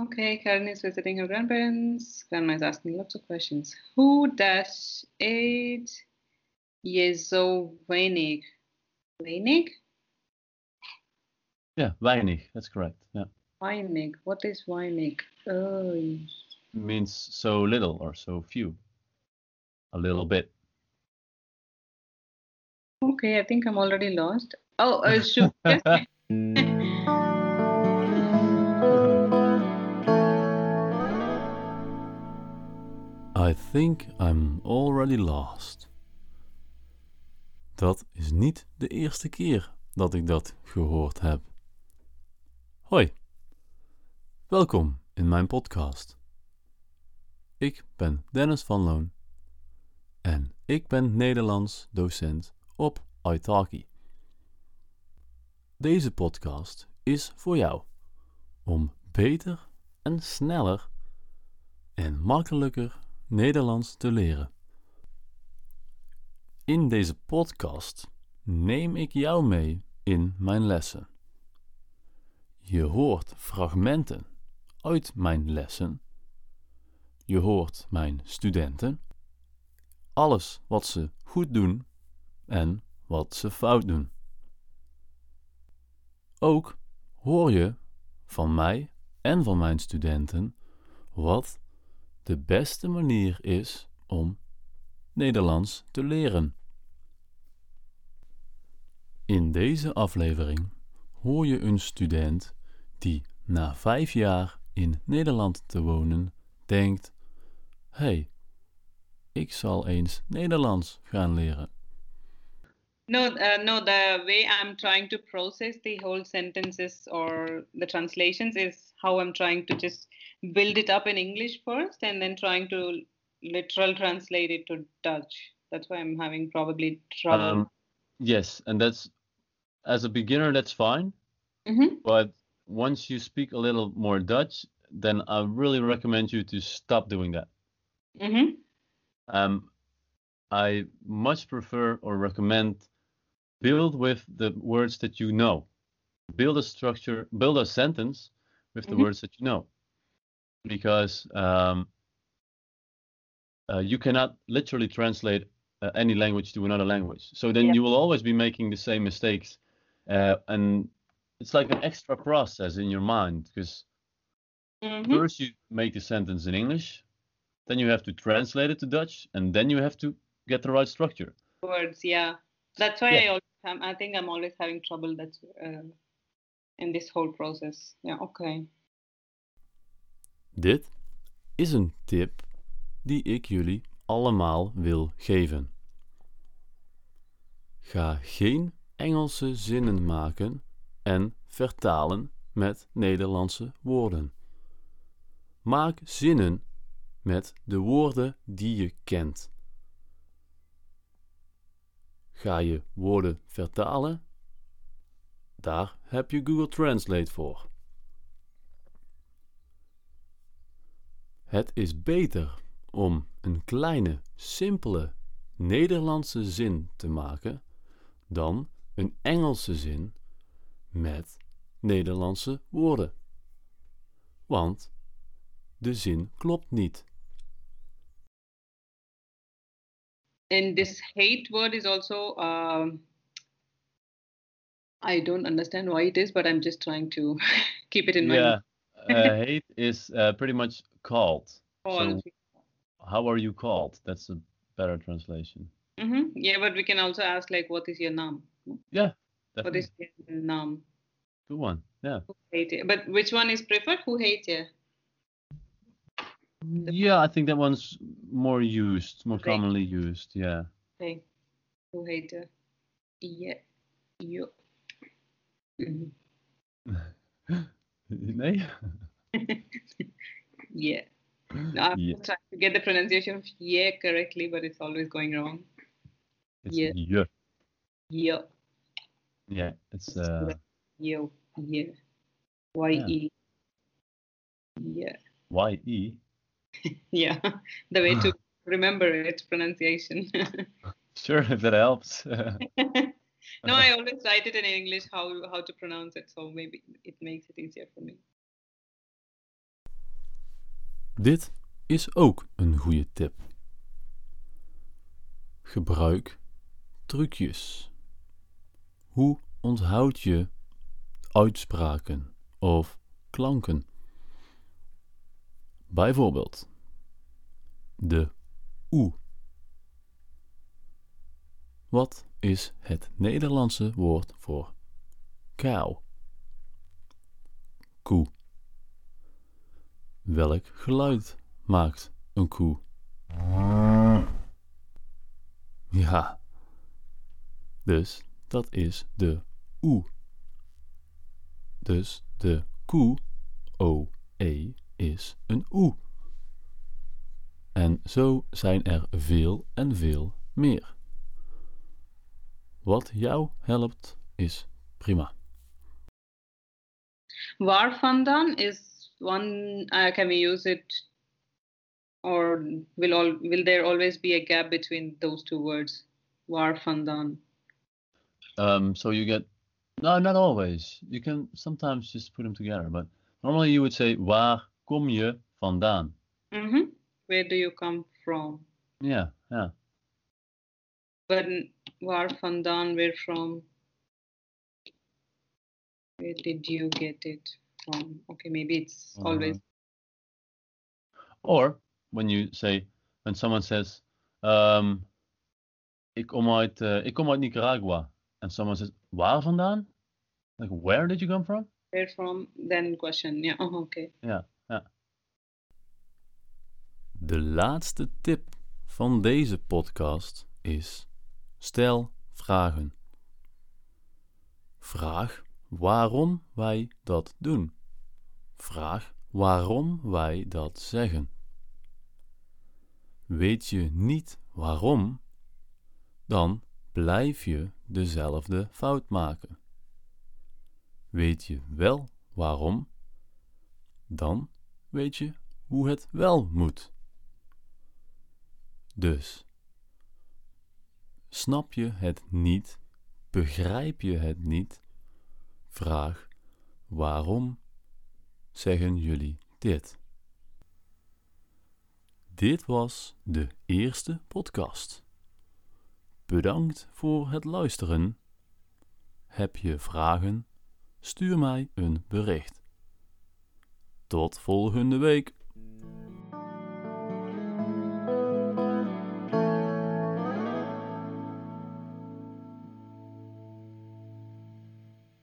Okay, Karen is visiting her grandparents. Grandma is asking lots of questions. Who dash eight je zo weinig? Weinig? Yeah, weinig. That's correct. Yeah. Weinig. What is weinig? Oh, means so little or so few. A little bit. okay, I think I'm already lost. Oh, uh, shoot. I think I'm already lost. Dat is niet de eerste keer dat ik dat gehoord heb. Hoi, welkom in mijn podcast. Ik ben Dennis van Loon en ik ben Nederlands docent op Italki. Deze podcast is voor jou om beter en sneller en makkelijker Nederlands te leren. In deze podcast neem ik jou mee in mijn lessen. Je hoort fragmenten uit mijn lessen. Je hoort mijn studenten. Alles wat ze goed doen en wat ze fout doen. Ook hoor je van mij en van mijn studenten wat de beste manier is om Nederlands te leren. In deze aflevering hoor je een student die na vijf jaar in Nederland te wonen denkt: hey, ik zal eens Nederlands gaan leren. No, uh, no, the way I'm trying to process the whole sentences or the translations is how I'm trying to just build it up in English first and then trying to literal translate it to Dutch. That's why I'm having probably trouble. Um, yes, and that's as a beginner that's fine. Mhm. But once you speak a little more Dutch, then I really recommend you to stop doing that. Mhm. Um, I much prefer or recommend build with the words that you know. Build a structure, build a sentence with the Mhm. words that you know. Because um, uh, you cannot literally translate uh, any language to another language. So then Yeah. you will always be making the same mistakes. Uh, and it's like an extra process in your mind because Mhm. first you make the sentence in English, then you have to translate it to Dutch, and then you have to get the right structure. Words, yeah. That's why Yeah. I always am, I think I'm always having trouble uh, in this whole process. Yeah, okay. Dit is een tip die ik jullie allemaal wil geven. Ga geen Engelse zinnen maken en vertalen met Nederlandse woorden. Maak zinnen met de woorden die je kent. Ga je woorden vertalen? Daar heb je Google Translate voor. Het is beter om een kleine, simpele Nederlandse zin te maken dan een Engelse zin met Nederlandse woorden. Want de zin klopt niet. And this hate word is also, um, I don't understand why it is, but I'm just trying to keep it in yeah, mind. uh, hate is uh, pretty much called. Called. How are you called? That's a better translation. Mhm. Yeah, but we can also ask like, what is your name? Yeah, What definitely. is your name? Good one. Yeah. Who hate you? But which one is preferred? Who hates you? Yeah, I think that one's more used, more Right. commonly used. Yeah. Okay. Who hate you? Yeah. You. Mhm. Nee? yeah. No, I'm Yeah. trying to get the pronunciation of yeah correctly, but it's always going wrong. It's Yeah. yeah. Yeah. Yeah, it's uh, Yo. Yeah. Y E. Yeah. Y-E. Yeah. The way to remember its pronunciation. Sure, if that helps. no, I always write it in English how how to pronounce it, so maybe it makes it easier for me. Dit is ook een goede tip. Gebruik trucjes. Hoe onthoud je uitspraken of klanken? Bijvoorbeeld de oe. Wat is het Nederlandse woord voor kou? Koe. Welk geluid maakt een koe? Ja. Dus dat is de oe. Dus de koe, o-e, is een oe. En zo zijn er veel en veel meer. Wat jou helpt is prima. Waar vandaan is one, uh, can we use it or will all will there always be a gap between those two words? Waar vandaan. Um, so you get no, not always. You can sometimes just put them together, but normally you would say waar kom je vandaan? hmm Where do you come from? Yeah, yeah. But n- waar vandaan, where from? Where did you get it from? Okay, maybe it's always Or when you say, when someone says, um, ik kom uit, uh, ik kom uit Nicaragua, and someone says, waar vandaan? Like, where did you come from? where from, then question. Yeah, oh, okay. Ja, De laatste tip van deze podcast is: stel vragen. Vraag waarom wij dat doen. Vraag waarom wij dat zeggen. Weet je niet waarom, dan blijf je dezelfde fout maken. Weet je wel waarom, dan weet je hoe het wel moet. Dus, snap je het niet, begrijp je het niet, vraag waarom zeggen jullie dit? Dit was de eerste podcast. Bedankt voor het luisteren. Heb je vragen? Stuur mij een bericht. Tot volgende week.